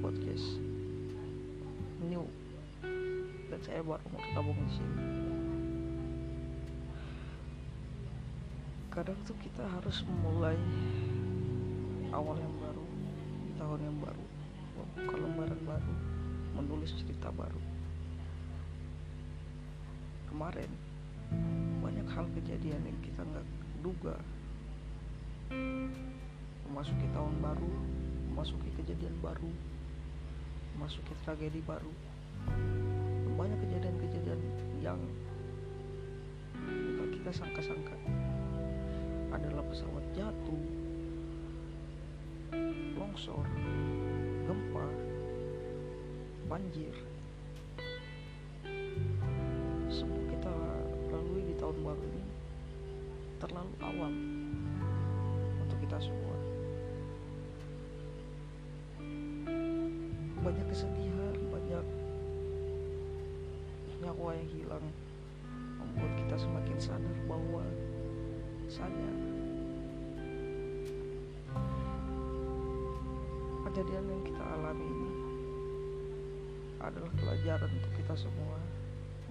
podcast. New. Dan saya baru mau gabung di sini. Kadang tuh kita harus memulai awal yang baru tahun yang baru membuka lembaran baru menulis cerita baru. Kemarin banyak hal kejadian yang kita nggak duga. Memasuki tahun baru memasuki kejadian baru. Memasuki tragedi baru. Banyak kejadian-kejadian yang kita sangka-sangka adalah pesawat jatuh longsor gempa banjir. Semua kita lalui di tahun baru ini terlalu awal untuk kita semua banyak kesedihan banyak nyawa yang hilang membuat kita semakin sadar bahwa saya kejadian yang kita alami ini adalah pelajaran untuk kita semua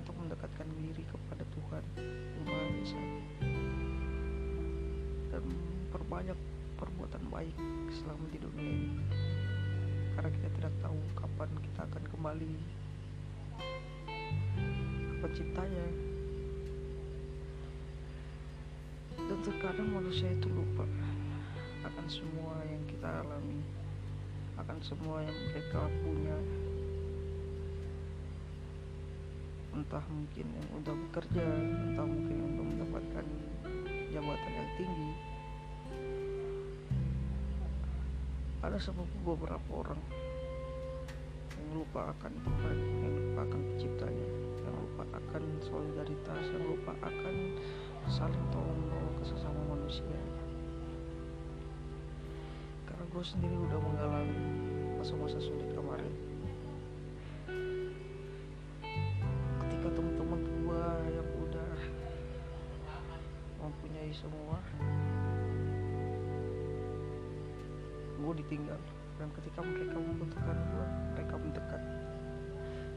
untuk mendekatkan diri kepada Tuhan Yang Maha dan memperbanyak perbuatan baik selama di dunia ini karena kita tidak tahu kapan kita akan kembali. Ke penciptanya dan terkadang manusia itu lupa akan semua yang kita alami akan semua yang mereka punya. Entah mungkin yang udah bekerja entah mungkin yang belum mendapatkan jabatan yang tinggi ada sebab beberapa orang yang lupa akan Tuhan yang lupa akan penciptanya yang lupa akan solidaritas yang lupa akan saling tolong menolong ke sesama manusia. Karena gue sendiri udah mengalami masa-masa sulit kemarin. Ketika teman-teman gue yang udah mempunyai semua gue ditinggal dan ketika mereka membutuhkan gue mereka mendekat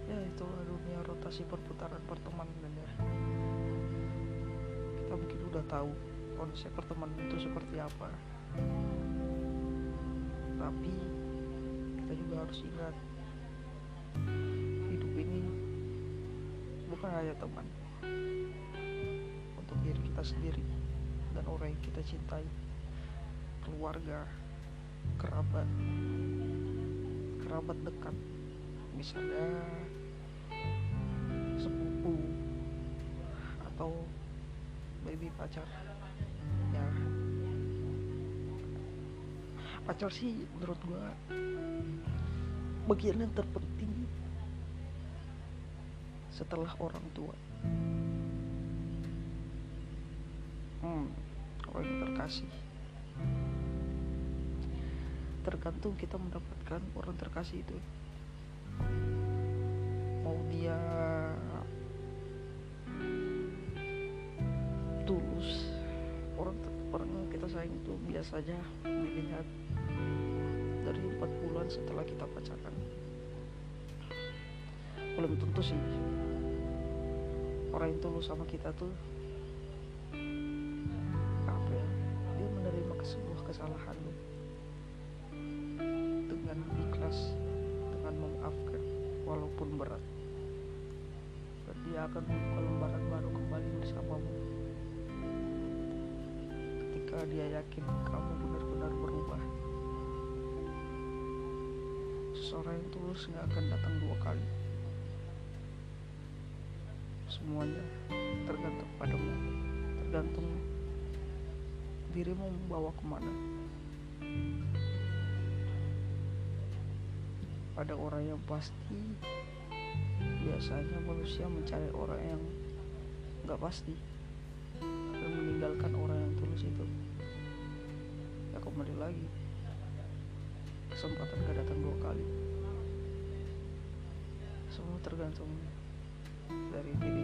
ya itulah dunia rotasi perputaran pertemanan ya. Kita mungkin udah tahu konsep pertemanan itu seperti apa. Tapi kita juga harus ingat hidup ini bukan hanya teman. Untuk diri kita sendiri dan orang yang kita cintai keluarga kerabat kerabat dekat. Misalnya sepupu atau baby pacar. Ya. Pacar sih menurut gua bagian yang terpenting setelah orang tua. Hmm orang yang terkasih tergantung kita mendapatkan orang terkasih itu. Mau dia tulus orang orang yang kita sayang itu biasanya dilihat dari empat bulan setelah kita pacaran belum tentu sih. Orang yang tulus sama kita tuh apa ya? Dia menerima sebuah kesalahan. lu dengan ikhlas dengan memaafkan walaupun berat. Dan dia akan membuka lembaran baru kembali bersamamu. Ketika dia yakin kamu benar-benar berubah seseorang yang tulus nggak akan datang dua kali. Semuanya tergantung padamu tergantung dirimu membawa ke mana pada orang yang pasti. Biasanya manusia mencari orang yang nggak pasti. Dan meninggalkan orang yang tulus itu. Ya kembali lagi. Kesempatan gak datang dua kali. Semua tergantung dari diri